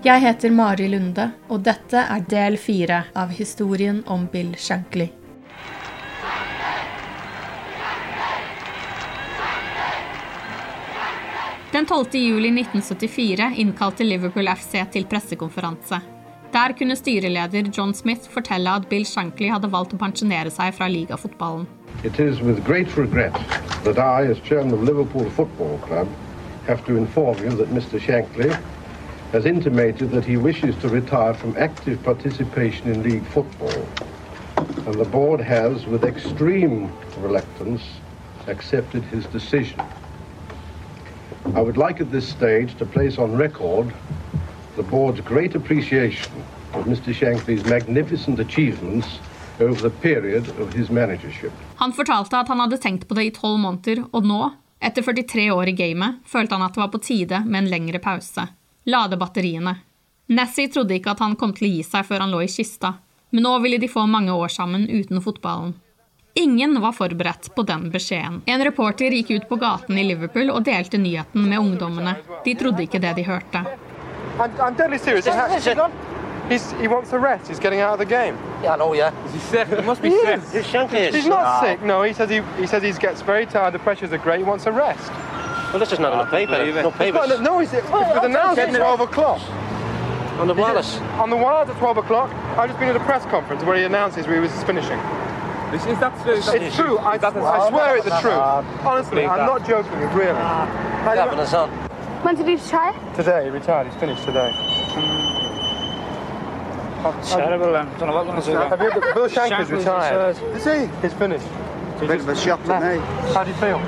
Jeg heter Mari Lunde, og dette er del fire av historien om Bill Shankly. Den 12. juli 1974 innkalte Liverpool FC til pressekonferanse. Der kunne styreleder John Smith fortelle at Bill Shankly hadde valgt å pensjonere seg fra ligafotballen. It is with great regret that I, as chairman of Liverpool Football Club, have to inform you that Mr. Shankly has intimated that he wishes to retire from active participation in league football. And the board has, with extreme reluctance, accepted his decision. I would like at this stage to place on record the board's great appreciation of Mr. Shankly's magnificent achievements over the period of his managership. Han fortalte at han hadde tenkt på det i tolv måneder, og nå, etter 43 år i gamet, følte han at det var på tide med en lengre pause. Lade batteriene. Nessie trodde ikke at han kom til å gi seg før han lå i kista, men nå ville de få mange år sammen uten fotballen. Ingen var forberedt på den beskjeden. En reporter gikk ut på gaten i Liverpool og delte nyheten med ungdommene. De trodde ikke det de hørte. I'm, I'm he's, he wants a rest. He's getting out of the game. Yeah, I know, yeah. Is he sick? He must be He sick. is. He's. He's not No. sick. No, he says he, he says he gets very tired. The pressures are great. He wants a rest. Well, this is not in the paper. believe it. No papers. not- no, he's, it was announced at 12 o'clock. On the wireless. On the wireless at 12 o'clock. I've just been at a press conference where he announces where he was finishing. Is, is that true? It's true. I, I swear it's the truth. Honestly, I'm not joking. Really. Having his on. When did he retire? Today. He retired. He's finished today. Terrible. um, Don't know what one's Have you Bill Shankly's Shankly's retired. retired. Is he? He's finished. Bit of a shock to me. How do you feel?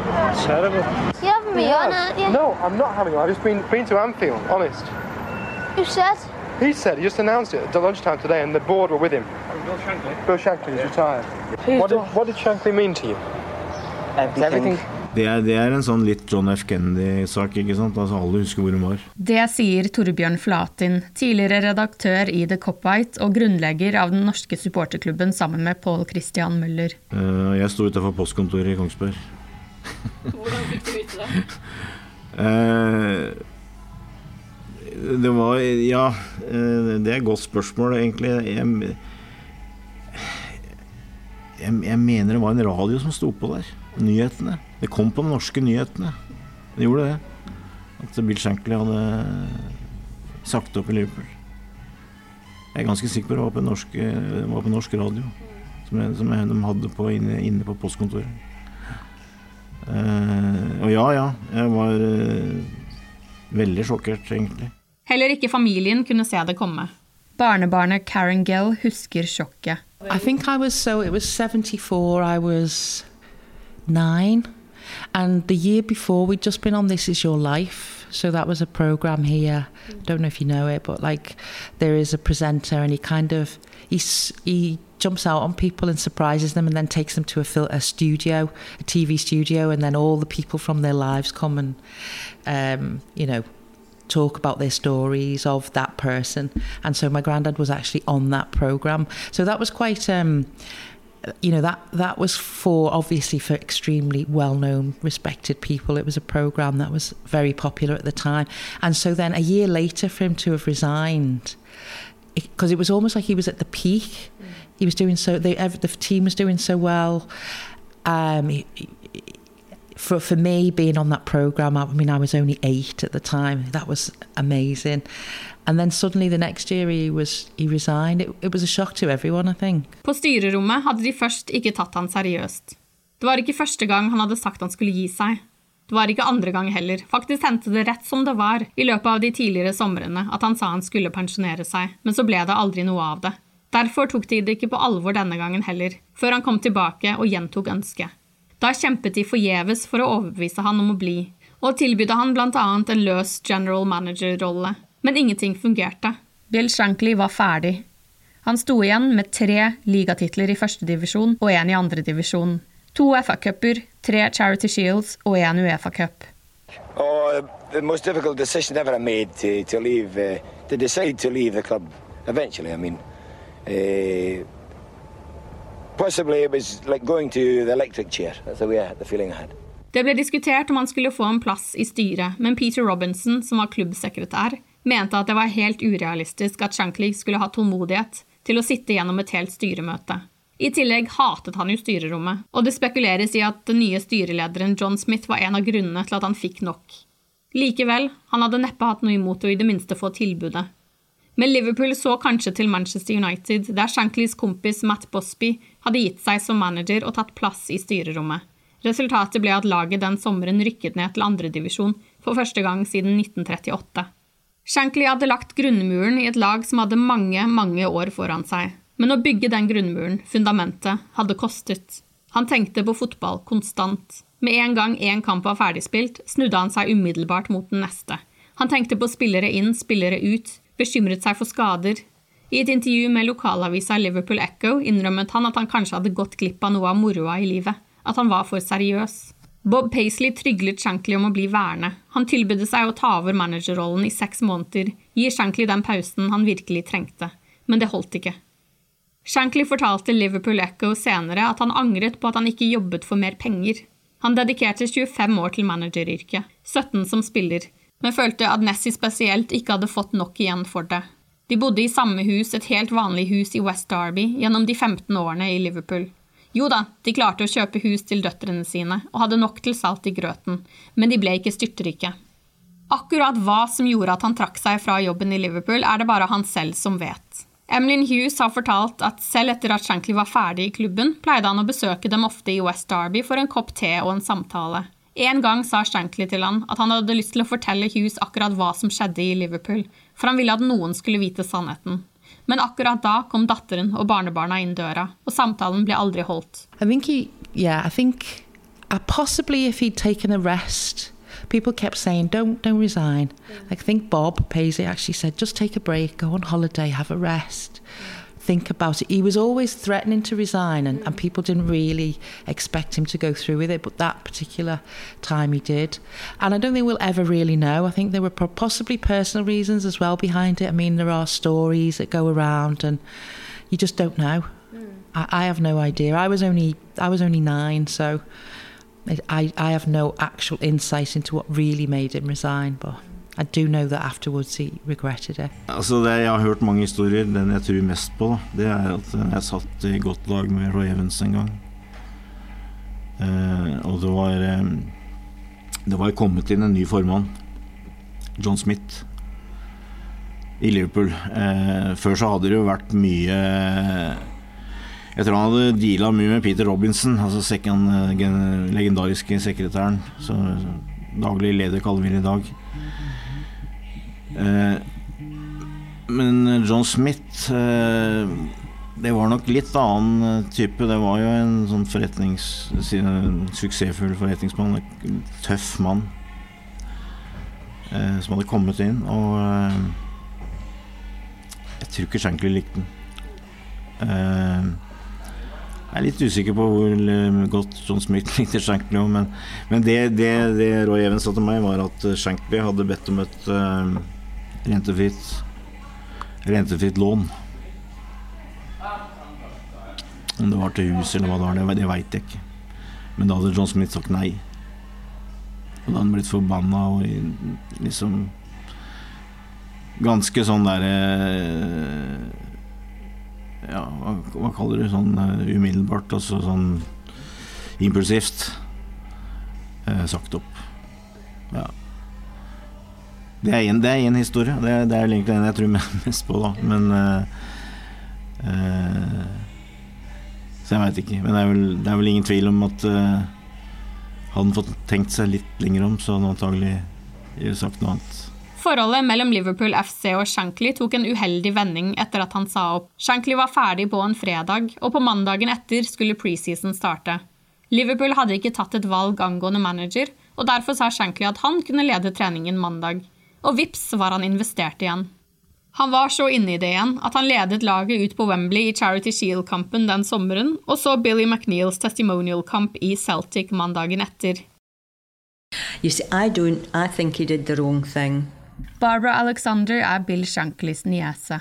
Terrible. You're having me on, aren't you? No, I'm not having you. I've just been been to Anfield. Honest. Who said? He said he just announced it at lunchtime today, and the board were with him. Bill Shankly. Bill Shankly is retired. What did, what did Shankly mean to you? Everything. Det er, det er en sånn litt John F. Kennedy-sak, ikke sant? Altså Alle husker hvor hun var. Det sier Torbjørn Flatin, tidligere redaktør i The Copwhite og grunnlegger av den norske supporterklubben sammen med Pål Christian Møller. Eh, jeg sto utafor postkontoret i Kongsberg. Hvordan fikk du vite det? Eh, det var Ja, eh, det er et godt spørsmål, egentlig. Jeg, jeg, jeg mener det var en radio som sto på der. Nyhetene. Det kom på de norske nyhetene. Det gjorde det. At Bill Shankly hadde sagt opp i Liverpool. Jeg er ganske sikker på det var på norsk, var på norsk radio. Som, jeg, som jeg, de hadde på, inne, inne på postkontoret. Og ja, ja. Jeg var eh, veldig sjokkert, egentlig. Heller ikke familien kunne se det komme. Barnebarnet Karen Gell husker sjokket. I think I was so, it was 74, I was 9 And the year before, we'd just been on This Is Your Life. So that was a program here. I don't know if you know it, but like there is a presenter and he kind of, he, he jumps out on people and surprises them and then takes them to a, fil- a studio, a TV studio, and then all the people from their lives come and, um, you know, talk about their stories of that person. And so my granddad was actually on that program. So that was quite. Um, you know that that was for obviously for extremely well known respected people. It was a program that was very popular at the time. And so then a year later for him to have resigned because it, it, was almost like he was at the peak. Mm. he was doing so the the team was doing so well. Um, he, for for me being on that program I mean I was only 8 at the time. That was amazing Was. It, it was everyone. På styrerommet hadde de først ikke tatt han seriøst. Det var ikke første gang han hadde sagt han skulle gi seg. Det var ikke andre gang heller. Faktisk hendte det rett som det var i løpet av de tidligere somrene at han sa han skulle pensjonere seg, men så ble det aldri noe av det. Derfor tok de det ikke på alvor denne gangen heller, før han kom tilbake og gjentok ønsket. Da kjempet de forgjeves for å overbevise han om å bli, og tilbydde han blant annet en løs general manager-rolle, men ingenting fungerte. Bill Shankly var ferdig. Han sto igjen med tre ligatitler i førstedivisjon og én i andredivisjon. To FA-cuper, tre Charity Shields og én Uefa-cup. Oh, the most difficult decision ever I made to, to leave, uh, to decide to leave the club. Eventually, I mean, uh, possibly it was like going to the electric chair. That's the way I, the feeling I had. Det ble diskutert om han skulle få en plass i styret, men Peter Robinson, som var klubbsekretær, mente at det var helt urealistisk at Shankly skulle ha tålmodighet til å sitte gjennom et helt styremøte. I tillegg hatet han jo styrerommet, og det spekuleres i at den nye styrelederen John Smith var en av grunnene til at han fikk nok. Likevel, han hadde neppe hatt noe imot å i det minste få tilbudet. Men Liverpool så kanskje til Manchester United, der Shanklys kompis Matt Bosby hadde gitt seg som manager og tatt plass i styrerommet. Resultatet ble at laget den sommeren rykket ned til andredivisjon for første gang siden 1938. Shankly hadde lagt grunnmuren i et lag som hadde mange, mange år foran seg. Men å bygge den grunnmuren, fundamentet, hadde kostet. Han tenkte på fotball konstant. Med en gang én kamp var ferdigspilt, snudde han seg umiddelbart mot den neste. Han tenkte på spillere inn, spillere ut, bekymret seg for skader. I et intervju med lokalavisa Liverpool Echo innrømmet han at han kanskje hadde gått glipp av noe av moroa i livet, at han var for seriøs. Bob Paisley tryglet Shankly om å bli værende. Han tilbød seg å ta over managerrollen i seks måneder, gi Shankly den pausen han virkelig trengte. Men det holdt ikke. Shankly fortalte Liverpool Echo senere at han angret på at han ikke jobbet for mer penger. Han dedikerte 25 år til manageryrket, 17 som spiller, men følte at Nessie spesielt ikke hadde fått nok igjen for det. De bodde i samme hus, et helt vanlig hus i West Derby, gjennom de 15 årene i Liverpool. Jo da, de klarte å kjøpe hus til døtrene sine og hadde nok til salt i grøten, men de ble ikke styrtrike. Akkurat hva som gjorde at han trakk seg fra jobben i Liverpool, er det bare han selv som vet. Emlyn Hughes har fortalt at selv etter at Shankly var ferdig i klubben, pleide han å besøke dem ofte i West Derby for en kopp te og en samtale. En gang sa Shankly til han at han hadde lyst til å fortelle Hughes akkurat hva som skjedde i Liverpool, for han ville at noen skulle vite sannheten. Men akkurat da kom datteren og barnebarna inn døra, og samtalen ble aldri holdt. I think he, yeah, I think uh, possibly if he'd taken a rest, people kept saying, "Don't, don't resign." I think Bob Paisley actually said, "Just take a break, go on holiday, have a rest." Think about it. He was always threatening to resign, and, and people didn't really expect him to go through with it, but that particular time he did. And I don't think we'll ever really know. I think there were possibly personal reasons as well behind it. I mean, there are stories that go around, and you just don't know. Mm. I, I have no idea. I was only I was only nine, so. I, I have no actual insight into what really made him resign, but I do know that afterwards he regretted it. Altså det, jeg har hørt mange historier. Den jeg tror mest på, det er at jeg satt i godt lag med Roy Evans en gang. Eh, og det var eh, Det var kommet inn en ny formann, John Smith, i Liverpool. Eh, før så hadde det jo vært mye Jeg tror han hadde deala mye med Peter Robinson, altså second, legendariske sekretæren. Så, daglig leder kaller vi det i dag. Eh, Men John Smith eh, det var nok litt annen eh, type. Det var jo en sånn forretnings, suksessfull forretningsmann. En tøff mann som hadde kommet inn. Og jeg tror ikke Shankly likte den. Eh, jeg er litt usikker på hvor eh, godt John Smith likte Shankly, men, men det, det, det, Roy Even sa til meg, var at Shankly hadde bedt om et uh, rentefritt rentefritt lån. Om det var til hus eller hva det var, det, det veit jeg ikke. Men da hadde John Smith sagt nei. Og da hadde han blitt forbanna og liksom Ganske sånn derre Ja, hva, hva, kaller du sånn uh, umiddelbart? Altså sånn impulsivt. Uh, sagt opp. Ja. Det er en, det er historie. Det, er egentlig den jeg tror mest på, da. Men uh, Så jeg veit ikke. Men det er, vel, det er, vel, ingen tvil om at hadde han fått tenkt seg litt lenger om, så hadde han antagelig sagt noe annet. Forholdet mellom Liverpool FC og Shankly tok en uheldig vending etter at han sa opp. Shankly var ferdig på en fredag, og på mandagen etter skulle preseason starte. Liverpool hadde ikke tatt et valg angående manager, og derfor sa Shankly at han kunne lede treningen mandag. Og vips var han investert igjen. Han var så inne i det igjen at han ledet laget ut på Wembley i Charity Shield-kampen den sommeren, og så Billy McNeils testimonial-kamp i Celtic mandagen etter. You see, I don't. I think he did the wrong thing. Barbara Alexander er Bill Shanklys niese.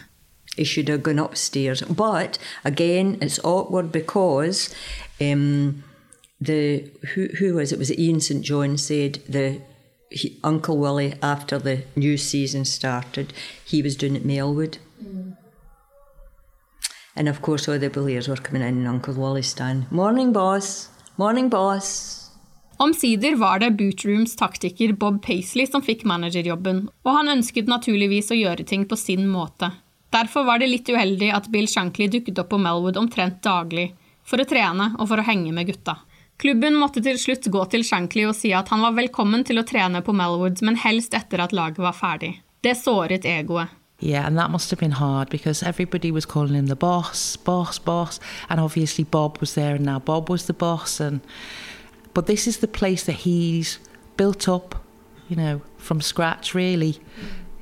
He should have gone upstairs. But again, it's awkward because um, the who who was it? Was it Ian St John said the he, Uncle Willie, after the new season started, he was doing it Melwood. Mm. And of course, all the Bulliers were coming in and Uncle Willie stand. Morning, boss. Morning, boss. Omsider var det Bootrooms taktiker Bob Paisley som fikk managerjobben, og han ønsket naturligvis å gjøre ting på sin måte. Derfor var det litt uheldig at Bill Shankly dukket opp på Melwood omtrent daglig, for å trene og for å henge med gutta. Klubben måtte til slutt gå til Shankly og si at han var velkommen til å trene på Melwood, men helst etter at laget var ferdig. Det såret egoet. Yeah, and that must have been hard because everybody was calling him the boss, boss, boss, and obviously Bob was there, and now Bob was the boss, and but this is the place that he's built up, you know, from scratch, really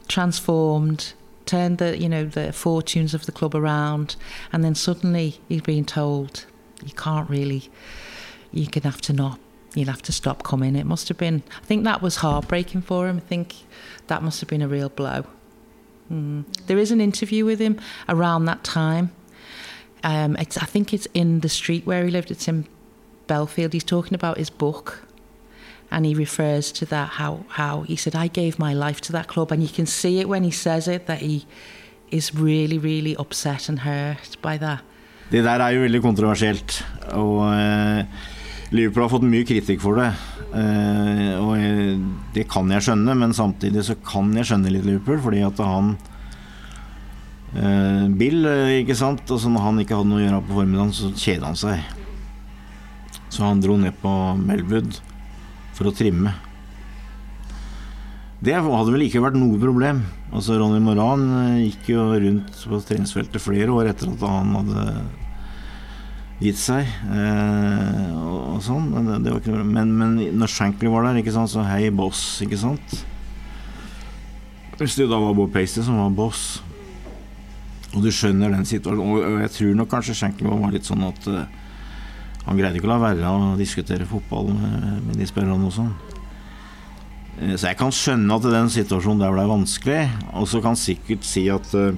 transformed, turned the you know the fortunes of the club around, and then suddenly he's being told you can't really you're to have to not, you'll have to stop coming. It must have been, I think that was heartbreaking for him. I think that must have been a real blow. Mm. There is an interview with him around that time. Um, it's, I think it's in the street where he lived. It's in Belfield. He's talking about his book, and he refers to that how how he said I gave my life to that club, and you can see it when he says it that he is really really upset and hurt by that. Det der er jo veldig kontroversielt. Og eh, Liverpool har fått mye kritikk for det. Eh, og jeg, det kan jeg skjønne, men samtidig så kan jeg skjønne litt Liverpool, fordi at han eh, Bill, eh, ikke sant, og så når han ikke hadde noe å gjøre på formiddagen, så kjeda han seg. Så han dro ned på Melwood for å trimme. Det hadde vel ikke vært noe problem. Altså Ronny Moran eh, gikk jo rundt på treningsfeltet flere år etter at han hadde gitt seg. Eh, og, sånn. Men, det, det ikke, men, men, når Shankly var der, ikke sant, så hei, boss, ikke sant? Hvis det da var Bob Paisley som var boss, og du skjønner den situasjonen Og jeg tror nok kanskje Shankly var litt sånn at uh, han greide ikke å la være å diskutere fotball med, de spillerne og sånn. Eh, så jeg kan skjønne at den situasjonen der ble vanskelig, og så kan sikkert si at uh,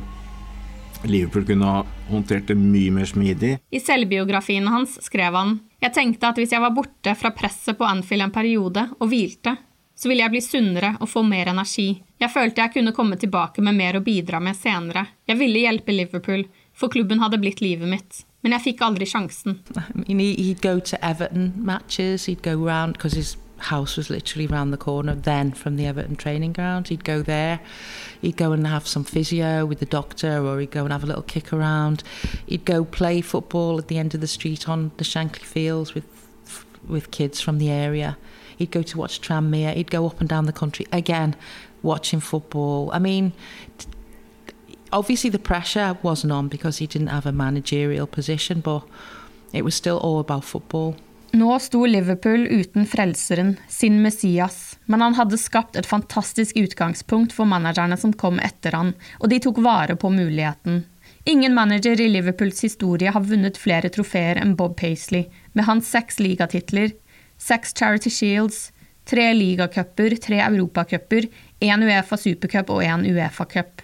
Liverpool kunne ha håndtert det mye mer smidig. I selvbiografien hans skrev han Jeg tenkte at hvis jeg var borte fra presset på Anfield en periode og hvilte, så ville jeg bli sunnere og få mer energi. Jeg følte jeg kunne komme tilbake med mer å bidra med senere. Jeg ville hjelpe Liverpool, for klubben hadde blitt livet mitt. Men jeg fikk aldri sjansen. He'd go to Everton matches, he'd go round because his house was literally around the corner then from the Everton training ground. He'd go there, he'd go and have some physio with the doctor, or he'd go and have a little kick around. He'd go play football at the end of the street on the Shankly Fields with with kids from the area. He'd go to watch Tranmere. He'd go up and down the country again, watching football. I mean, obviously the pressure wasn't on because he didn't have a managerial position, but it was still all about football. Nå sto Liverpool uten frelseren, sin Messias, men han hadde skapt et fantastisk utgangspunkt for managerne som kom etter han, og de tok vare på muligheten. Ingen manager i Liverpools historie har vunnet flere trofeer enn Bob Paisley, med hans seks ligatitler, seks Charity Shields, tre ligacuper, tre europacuper, én Uefa supercup og én Uefa cup.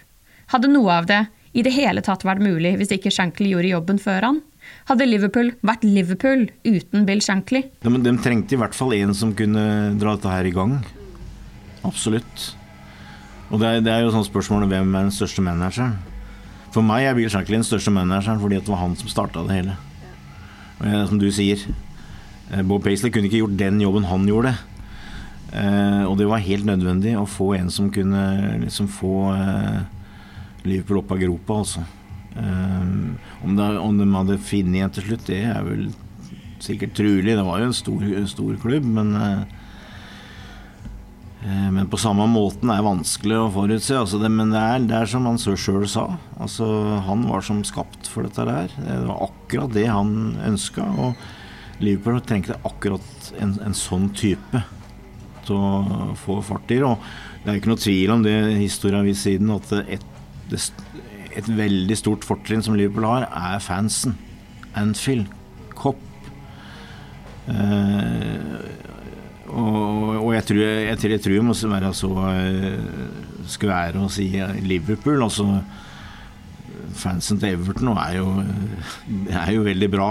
Hadde noe av det i det hele tatt vært mulig hvis ikke Shankly gjorde jobben før han? Hadde Liverpool vært Liverpool uten Bill Shankly? De, de trengte i hvert fall en som kunne dra dette her i gang. Absolutt. Og det er, det er jo sånn om hvem er den største manageren. For meg er Bill Shankly den største manageren fordi det var han som starta det hele. Og jeg, som du sier, eh, Bob Paisley kunne ikke gjort den jobben han gjorde. Eh, og det var helt nødvendig å få en som kunne liksom få eh, Liverpool opp av gropa, altså. Um, om, det, om, de hadde funnet en til slutt, det er vel sikkert trulig. Det var jo en stor, stor klubb, men uh, men på samme måten er vanskelig å forutse. Altså det, men det er, det er, som han sjøl sa. Altså, han var som skapt for dette der. Det var akkurat det han ønska. Og Liverpool trengte akkurat en, en, sånn type til å få fart i. Og det er ikke noe tvil om det historien har siden, at et, det, et veldig stort fortrinn som Liverpool har, er fansen. Anfield, Kopp. Eh, og, og jeg, tror, jeg, jeg, tror jeg må være så uh, skvære å si Liverpool. Altså, fansen til Everton er jo, er jo veldig bra.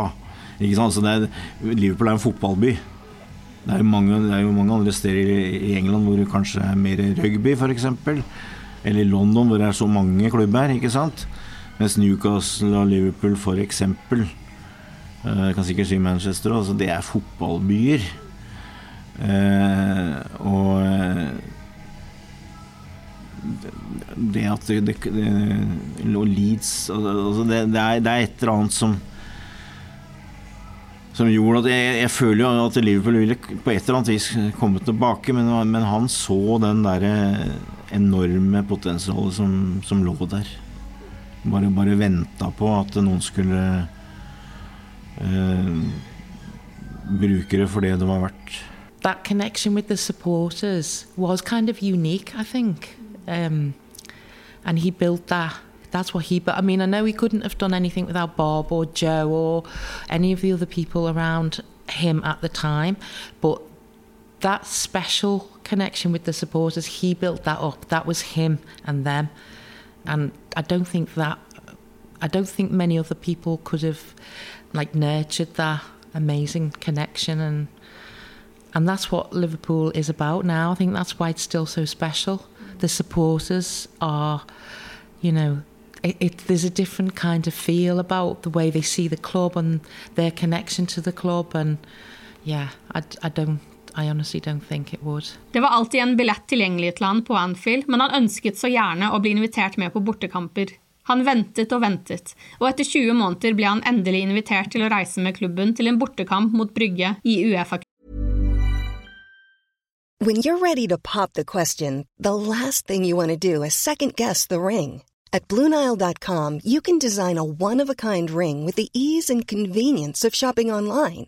Altså, er, Liverpool er en fotballby. Det er, mange, det er, jo mange, andre steder i England hvor det kanskje er mer rugby, f.eks. Eller i London, hvor det er så mange klubber. ikke sant? Mens Newcastle og Liverpool, for Uh, eh, jeg kan sikkert si Manchester òg. Det er fotballbyer. Uh, og uh, det at det, det Leeds altså det, det, er, det er et eller annet som som gjorde at jeg, jeg, føler jo at Liverpool ville på et eller annet vis komme tilbake, men, men han så den derre enorme potensialet som, som lå der. Bare, bare venta på at noen skulle eh, bruke det for det det var verdt. That connection with the supporters was kind of unique, I think. Um, and he built that. That's what he. But I mean, I know he couldn't have done anything without Bob or Joe or any of the other people around him at the time. But that special connection with the supporters, he built that up. That was him and them. And I don't think that, I don't think many other people could have like nurtured that amazing connection and and that's what Liverpool is about now. I think that's why it's still so special. The supporters are, you know, it, it, there's a different kind of feel about the way they see the club and their connection to the club. And yeah, I, I don't I honestly don't think it would. Det var alltid en billett tilgjengelig til han på Anfield, men han ønsket så gjerne å bli invitert med på bortekamper. Han ventet og ventet, og etter 20 måneder ble han endelig invitert til å reise med klubben til en bortekamp mot Brygge i Uefa. When you're ready to pop the question, the last thing you want to do is second guess the ring. At BlueNile.com you can design a one-of-a-kind ring with the ease and convenience of shopping online.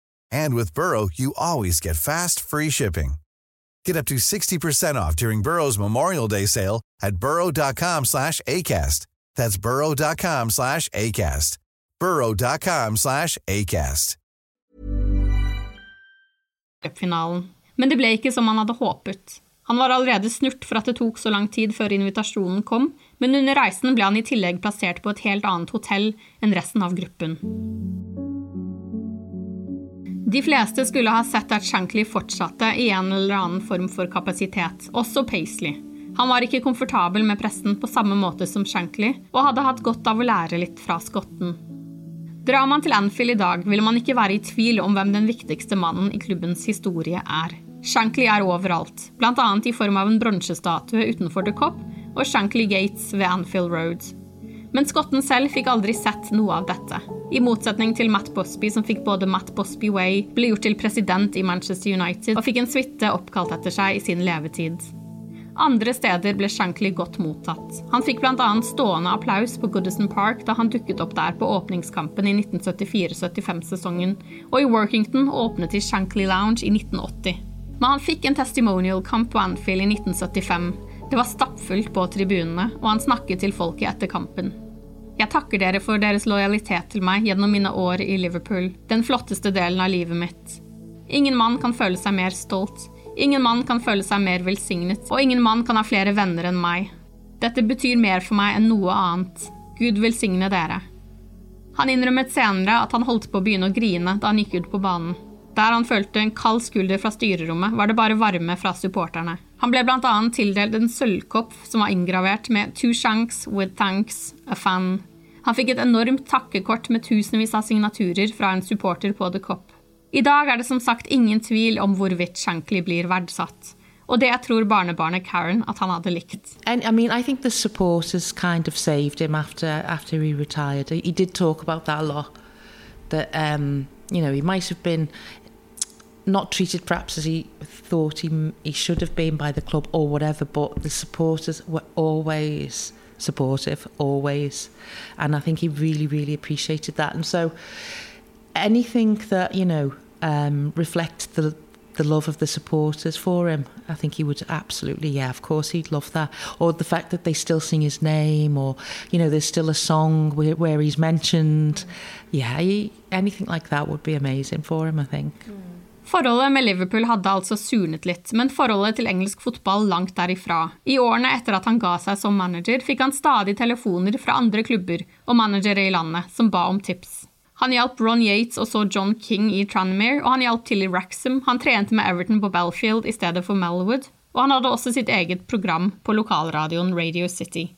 And with Burrow, you always get fast, free shipping. Get up to 60% off during Burrow's Memorial Day sale at burrow.com slash ACAST. That's burrow.com slash ACAST. burrow.com slash ACAST. finalen. Men det ble ikke som han hadde håpet. Han var allerede snurt for at det tok så lang tid før invitasjonen kom, men under reisen ble han i tillegg plassert på et helt annet hotell enn resten av gruppen. De fleste skulle ha sett at Shankly fortsatte i en eller annen form for kapasitet, også Paisley. Han var ikke komfortabel med pressen på samme måte som Shankly, og hadde hatt godt av å lære litt fra skotten. Drar man til Anfield i dag, vil man ikke være i tvil om hvem den viktigste mannen i klubbens historie er. Shankly er overalt, bl.a. i form av en bronsestatue utenfor The Cop og Shankly Gates ved Anfield Road. Men skotten selv fikk aldri sett noe av dette. I motsetning til Matt Bosby, som fikk både Matt Bosby Way, ble gjort til president i Manchester United og fikk en suite oppkalt etter seg i sin levetid. Andre steder ble Shankly godt mottatt. Han fikk bl.a. stående applaus på Goodison Park da han dukket opp der på åpningskampen i 1974-75-sesongen, og i Workington åpnet de Shankly Lounge i 1980. Men han fikk en testimonial-kamp på Anfield i 1975. Det var stappfullt på tribunene, og han snakket til folket etter kampen. Jeg takker dere for deres lojalitet til meg gjennom mine år i Liverpool, den flotteste delen av livet mitt. Ingen mann kan føle seg mer stolt, ingen mann kan føle seg mer velsignet, og ingen mann kan ha flere venner enn meg. Dette betyr mer for meg enn noe annet. Gud velsigne dere. Han innrømmet senere at han holdt på å begynne å grine da han gikk ut på banen. Der han følte en kald skulder fra styrerommet, var det bare varme fra supporterne. Han ble bl.a. tildelt en sølvkopp som var inngravert med 'Two shanks with thanks, a fan'. Han fikk et enormt takkekort med tusenvis av signaturer fra en supporter på The Cop. I dag er det som sagt ingen tvil om hvorvidt Shankly blir verdsatt. Og det tror barnebarnet Karen at han hadde likt. And I mean, I think the supporters kind of saved him after after he retired. He did talk about that a lot. That um, you know, he might have been not treated perhaps as he thought he he should have been by the club or whatever, but the supporters were always supportive, always, and I think he really, really appreciated that. And so, anything that you know um, reflects the the love of the supporters for him, I think he would absolutely, yeah, of course, he'd love that. Or the fact that they still sing his name, or you know, there's still a song where, where he's mentioned. Yeah, he, anything like that would be amazing for him, I think. Forholdet med Liverpool hadde altså surnet litt, men forholdet til engelsk fotball langt derifra. I årene etter at han ga seg som manager, fikk han stadig telefoner fra andre klubber og managere i landet som ba om tips. Han hjalp Ron Yates og så John King i Tranmere, og han hjalp Tilly Raxham. Han trente med Everton på Belfield i stedet for Melwood, og han hadde også sitt eget program på lokalradioen Radio City.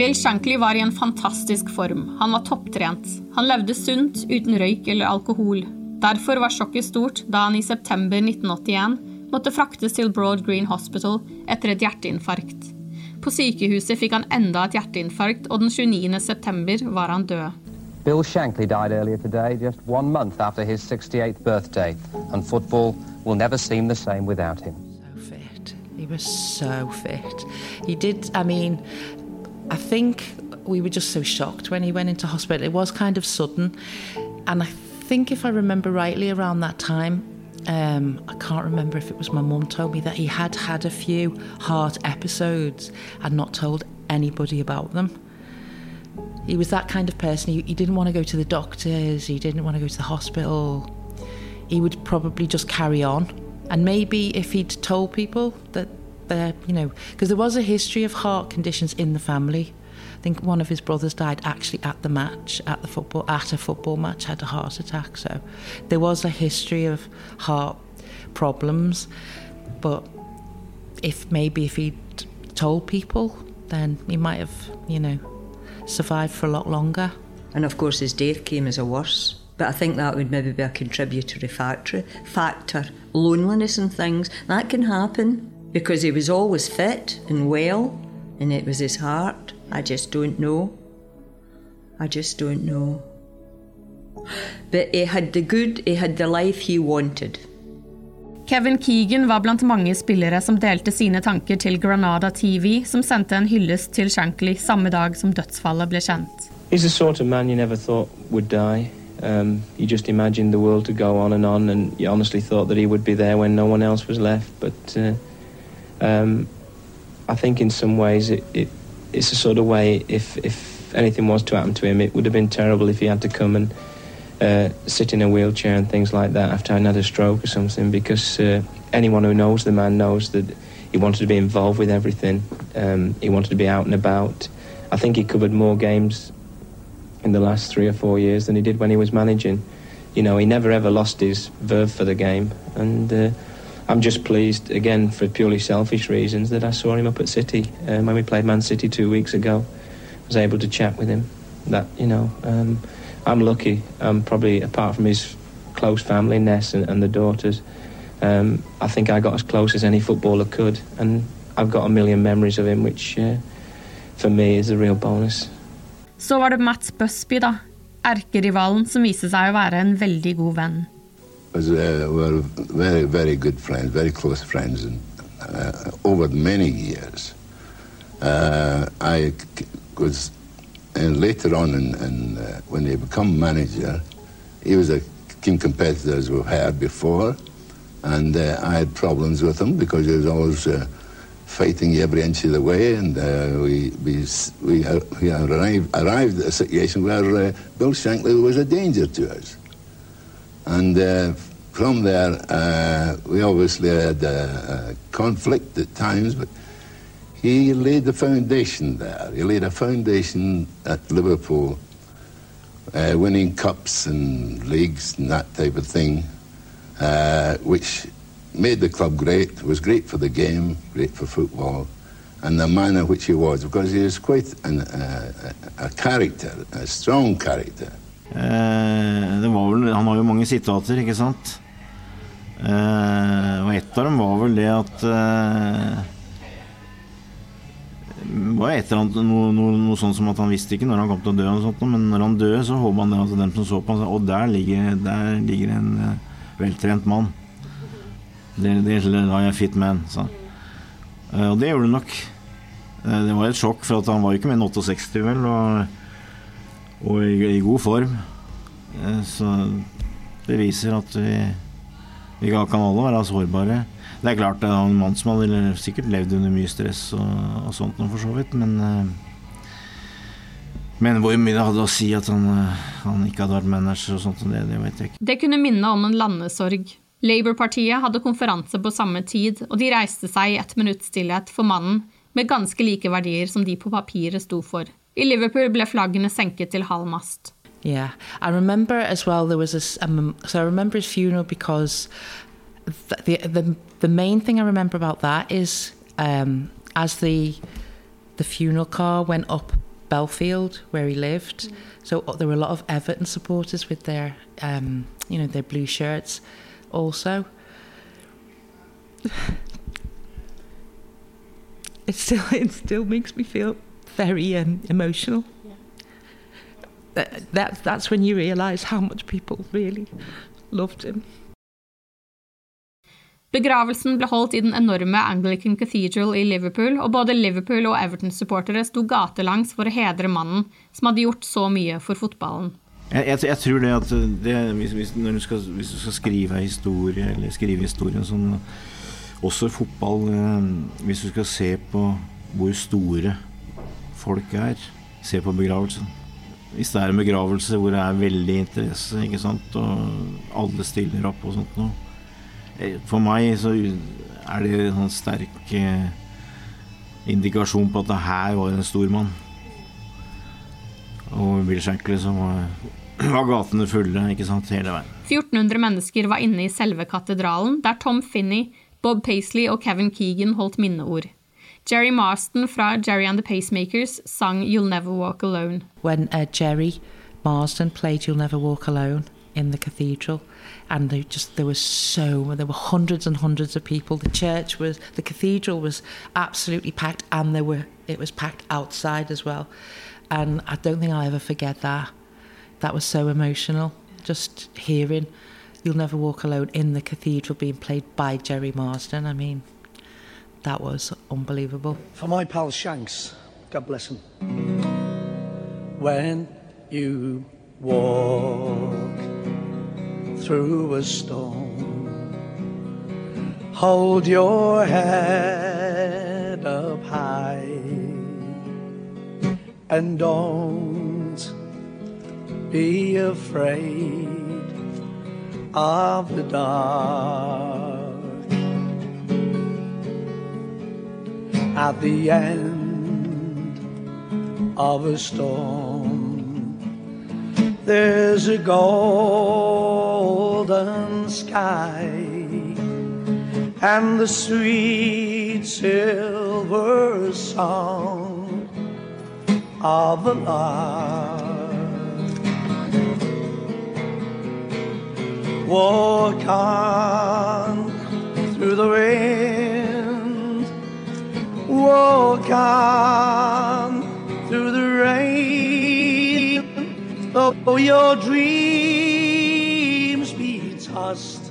Bill Shankly var i en fantastisk form. Han var topptrent. Han levde sunt, uten røyk eller alkohol. Derfor var sjokket stort da han i september 1981 måtte fraktes til Broad Green Hospital etter et hjerteinfarkt. På sykehuset fikk han enda et hjerteinfarkt, og den 29. september var han død. Bill Shankly died earlier today, just one month after his 68th birthday, and football will never seem the same without him. He was so fit. He did, I mean, I think we were just so shocked when he went into hospital. It was kind of sudden. And I think, if I remember rightly, around that time, um, I can't remember if it was my mum told me that he had had a few heart episodes and not told anybody about them. He was that kind of person. He, he didn't want to go to the doctors, he didn't want to go to the hospital. He would probably just carry on. And maybe if he'd told people that they're, you know, because there was a history of heart conditions in the family. I think one of his brothers died actually at the match, at the football, at a football match, had a heart attack. So there was a history of heart problems. But if maybe if he'd told people, then he might have, you know, survived for a lot longer. And of course, his death came as a worse. But I think that would maybe be a contributory factor. Factor loneliness and things that can happen because he was always fit and well, and it was his heart. I just don't know. I just don't know. But he had the good, he had the life he wanted. Kevin Keegan var blant mange spillere som delte sine tanker til Granada TV, som sendte en hyllest til Shankly samme dag som dødsfallet ble kjent. He's the sort of man you never thought would die. Um, you just imagined the world to go on and on, and you honestly thought that he would be there when no one else was left. But uh, um, I think in some ways it, it, it's a sort of way, if, if anything was to happen to him, it would have been terrible if he had to come and uh, sit in a wheelchair and things like that after having had a stroke or something, because uh, anyone who knows the man knows that he wanted to be involved with everything. Um, he wanted to be out and about. I think he covered more games in the last three or four years than he did when he was managing. You know, he never ever lost his verve for the game, and uh, I'm just pleased again for purely selfish reasons that I saw him up at City um, when we played Man City two weeks ago. I was able to chat with him. That you know, um, I'm lucky. I'm probably apart from his close family, Ness and, and the daughters. Um, I think I got as close as any footballer could, and I've got a million memories of him, which uh, for me is a real bonus. Så var det Mats Busby, da. Erkerivalen som viste seg å være en veldig god venn. Was, uh, were very, very good friends, very close friends, and uh, over many years. Uh, I was, and later on, in, in, uh, when he become manager, he was a keen competitor, as we've had before, and uh, I had problems with him because he was always uh, fighting every inch of the way, and uh, we we we, we arrived arrived at a situation where uh, Bill Shankly was a danger to us, and uh, from there uh, we obviously had a, a conflict at times, but he laid the foundation there. He laid a foundation at Liverpool, uh, winning cups and leagues and that type of thing, which made the club great, was great for the game, great for football, and the manner which he was, because he was quite an, uh, a character, a strong character. Mange sitater, ikke sant? Uh, og et av dem var vel det at uh, var et eller annet, noe, noe, noe sånt som at han visste ikke når han kom til å dø, sånt, men når han døde, så håpet han det at dem som så på han sa Og der ligger, der ligger en veltrent mann. Det har jeg fit man, sa Og det gjorde det nok. Det var et sjokk, for han var jo ikke mer enn 68, vel, og, og i, i, god form. Så det viser at vi, vi kan alle være sårbare. Det er klart det er en mann som hadde sikkert levd under mye stress og, og sånt noe, for så vidt, men men hvor mye det hadde å si at han, han ikke hadde vært manager og sånt, det, det vet jeg ikke. Det kunne minne om en landesorg. Labour-partiet hadde konferanse på samme tid, og de reiste seg i ett minutts stillhet for mannen med ganske like verdier som de på papiret sto for. I Liverpool ble flaggene senket til halv mast. Yeah, I remember as well there was a, um, so I remember his funeral because the, the, the main thing I remember about that is um, as the, the funeral car went up Belfield where he lived, so there were a lot of Everton supporters with their, um, you know, their blue shirts also. it still it still makes me feel very um, emotional. That, that that's when you realize how much people really loved him. Begravelsen ble holdt i den enorme Anglican Cathedral i Liverpool, og både Liverpool og Everton-supportere sto gatelangs for å hedre mannen som hadde gjort så mye for fotballen. Jeg, jeg, jeg tror det at det, hvis, hvis, du skal, hvis, du skal, skrive historie, eller skrive historie sånn, også i fotball eh, Hvis du skal se på hvor store folk er, se på begravelsen. Hvis det er en begravelse hvor det er veldig interesse, ikke sant, og alle stiller opp og sånt noe Eh, for meg så er det en sånn sterk eh, indikasjon på at det her var en stor mann. Og Bill Shankly som var, var gatene fulle ikke sant, hele veien. 1400 mennesker var inne i selve katedralen, der Tom Finney, Bob Paisley og Kevin Keegan holdt minneord. Jerry Marston fra Jerry and the Pacemakers sang You'll Never Walk Alone. When uh, Jerry Marston played You'll Never Walk Alone in the cathedral, and they just there was so there were hundreds and hundreds of people. The church was the cathedral was absolutely packed, and there were it was packed outside as well. And I don't think I'll ever forget that. That was so emotional. Just hearing "You'll Never Walk Alone" in the cathedral being played by Jerry Marsden. I mean, that was unbelievable. For my pal Shanks, God bless him. When you walk through a storm. Hold your head up high and don't be afraid of the dark. At the end of a storm, there's a golden sky and the sweet silver song of the lark. Walk on through the wind, walk on through the rain, though your dreams be tossed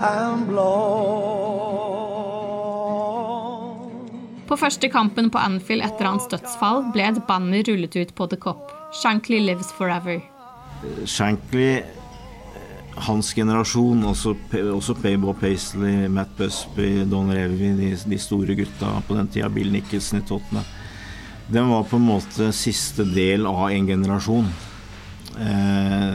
and blown. På første kampen på Anfield etter hans dødsfall ble et banner rullet ut på The Cop. Shankly lives forever. Shankly, hans generasjon, også, også Paybo Paisley, Matt Busby, Don Revy, de, de, store gutta på den tida, Bill Nicholson i Tottenham, den var på en måte siste del av en generasjon. Eh,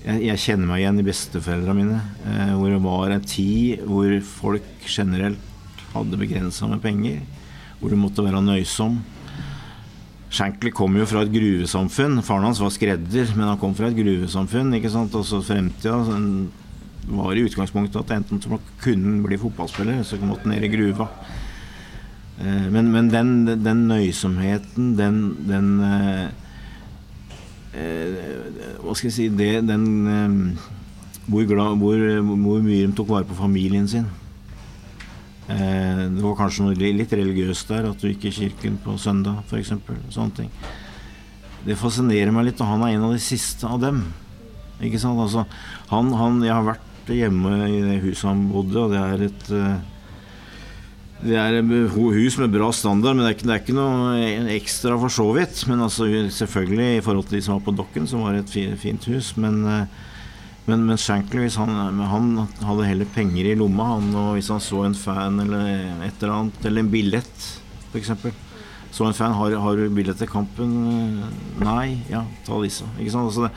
jeg, jeg, kjenner meg igjen i besteforeldrene mine, eh, hvor det var en tid hvor folk generelt hadde begrensa med penger, hvor du måtte være nøysom. Shankly kom jo fra et gruvesamfunn. Faren hans var skredder, men han kom fra et gruvesamfunn. ikke sant? Også fremtida var i utgangspunktet at enten så kunne bli fotballspiller, så måtte han ned i gruva. Men, men den, den, nøysomheten, den, den Hva skal jeg si det, Den hvor, glad, hvor, hvor mye de tok vare på familien sin. Det var kanskje noe litt religiøst der, at du gikk i kirken på søndag f.eks. Sånne ting. Det fascinerer meg litt, og han er en av de siste av dem. Ikke sant? Altså, han, han, jeg har vært hjemme i det huset han bodde, og det er et det er hus med bra standard, men det er ikke, det er ikke noe ekstra for så vidt. Men altså, selvfølgelig, i forhold til de som var på Dokken, så var det et fint hus. Men men, men Shankly, han, han, hadde heller penger i lomma, han, og hvis han så en fan eller et eller annet, eller en billett f.eks. Så en fan har, har du billett til kampen? Nei, ja, ta disse. Ikke sant? Altså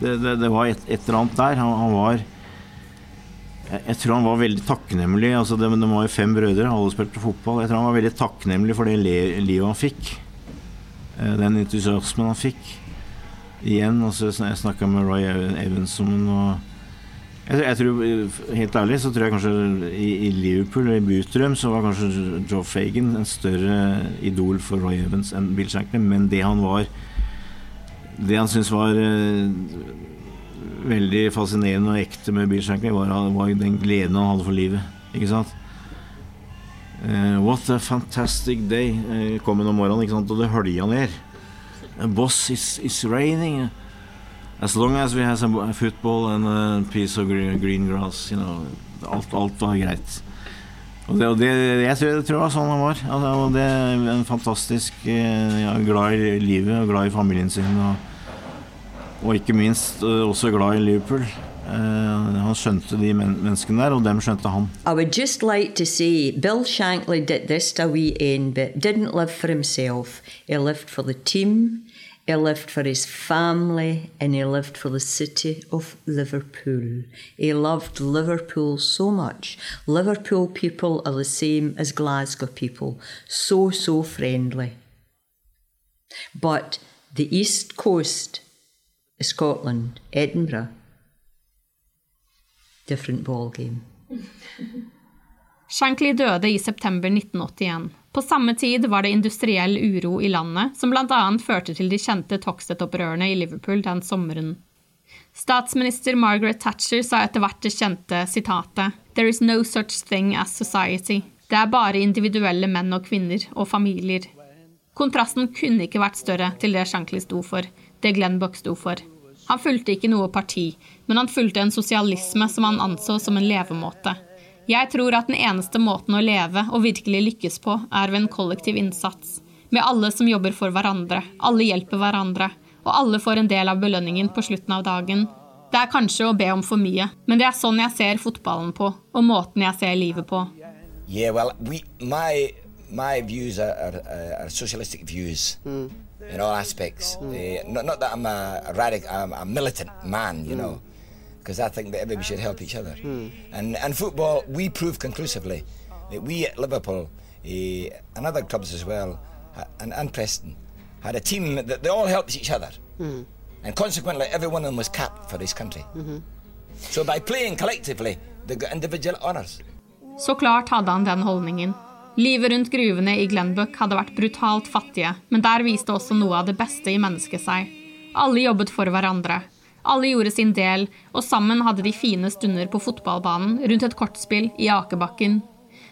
det, det, det, var et, et, eller annet der. Han, han var jeg, jeg, tror han var veldig takknemlig. Altså det, det var jo fem brødre, alle spilte fotball. Jeg tror han var veldig takknemlig for det livet han fikk. Den entusiasmen han fikk igjen. Og så jeg snakka med Roy Evans om og jeg, jeg, tror, Helt ærlig så tror jeg kanskje i, i Liverpool og i Butrøm så var kanskje Joe Fagan en større idol for Roy Evans enn Bill Shankly. Men det han var Det han syntes var uh, veldig fascinerende og ekte med Bill Shankly, var, var, den gleden han hadde for livet. Ikke sant? Uh, what a fantastic day, kom han om morgenen, ikke sant? og det hølja ned. Boss, is, is raining. As long as we have some football and a piece of green, grass, you know, alt, alt var greit. Og det, og det, jeg tror, det var sånn han var. Altså, og det er en fantastisk eh, ja, glad i livet og glad i familien sin. Og, og ikke minst eh, også glad i Liverpool. Uh, han skjønte de men menneskene der, og dem skjønte han. I would just like to say Bill Shankly did this to a wee end, but didn't live for himself. He lived for the team, he lived for his family, and he lived for the city of Liverpool. He loved Liverpool so much. Liverpool people are the same as Glasgow people, so, so friendly. But the east coast, Scotland, Edinburgh, different ball game. Shankly døde i september 1981. På samme tid var det industriell uro i landet, som bl.a. førte til de kjente Toxtet-opprørene i Liverpool den sommeren. Statsminister Margaret Thatcher sa etter hvert det kjente sitatet «There is no such thing as society». Det er bare individuelle menn og kvinner og familier. Kontrasten kunne ikke vært større til det Shankly sto for, det Glenn Buck sto for. Han fulgte ikke noe parti, men han fulgte en sosialisme som han anså som en levemåte. Jeg tror at den eneste måten å leve og virkelig lykkes på, er ved en kollektiv innsats. Med alle som jobber for hverandre, alle hjelper hverandre, og alle får en del av belønningen på slutten av dagen. Det er kanskje å be om for mye, men det er sånn jeg ser fotballen på, og måten jeg ser livet på. Yeah, well, we, my my views are, are, are socialistic views in all aspects. Uh, not, not that I'm a, a radical, I'm a militant man, you know, because I think that everybody should help each other. Hmm. And and football, we prove conclusively that we at Liverpool uh, and other clubs as well, and, and Preston, had a team that they all helped each other, hmm. and consequently, every one of them was capped for this country. Mm-hmm. So by playing collectively, they got individual honours. Så klart hadde han den holdningen. Livet rundt gruvene i Glenbuck hadde vært brutalt fattige, men der viste også noe av det beste i mennesket seg. Alle jobbet for hverandre. Alle gjorde sin del, og sammen hadde de fine stunder på fotballbanen rundt et kortspill i Akebakken.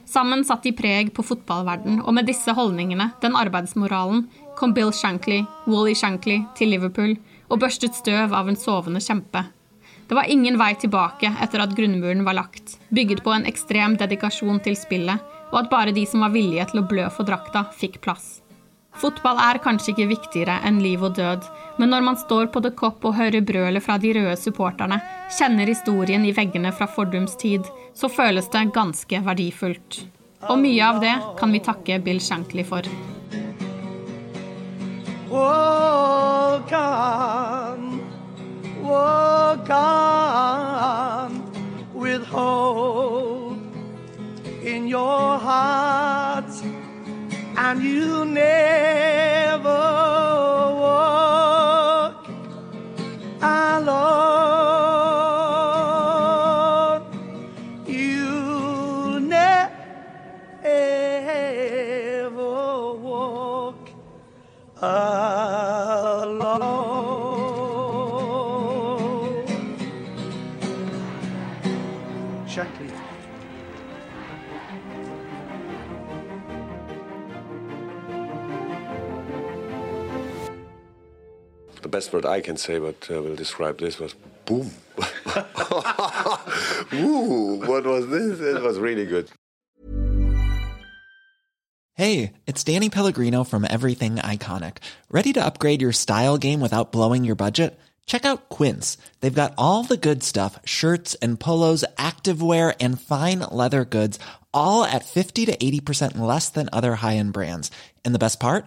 Sammen satt de preg på fotballverden, og med disse holdningene, den arbeidsmoralen, kom Bill Shankly, Wally Shankly, til Liverpool og børstet støv av en sovende kjempe. Det var ingen vei tilbake etter at grunnmuren var lagt, bygget på en ekstrem dedikasjon til spillet, og at bare de som var villige til å blø for drakta, fikk plass. Fotball er kanskje ikke viktigere enn liv og død, men når man står på The Cop og hører brølet fra de røde supporterne, kjenner historien i veggene fra fordums tid, så føles det ganske verdifullt. Og mye av det kan vi takke Bill Shankly for. Walk on, walk on with hope in your heart, and you never walk alone. Best word I can say, but uh, will describe this was boom. Woo! What was this? It was really good. Hey, it's Danny Pellegrino from Everything Iconic. Ready to upgrade your style game without blowing your budget? Check out Quince. They've got all the good stuff shirts and polos, activewear, and fine leather goods, all at 50 to 80% less than other high end brands. And the best part?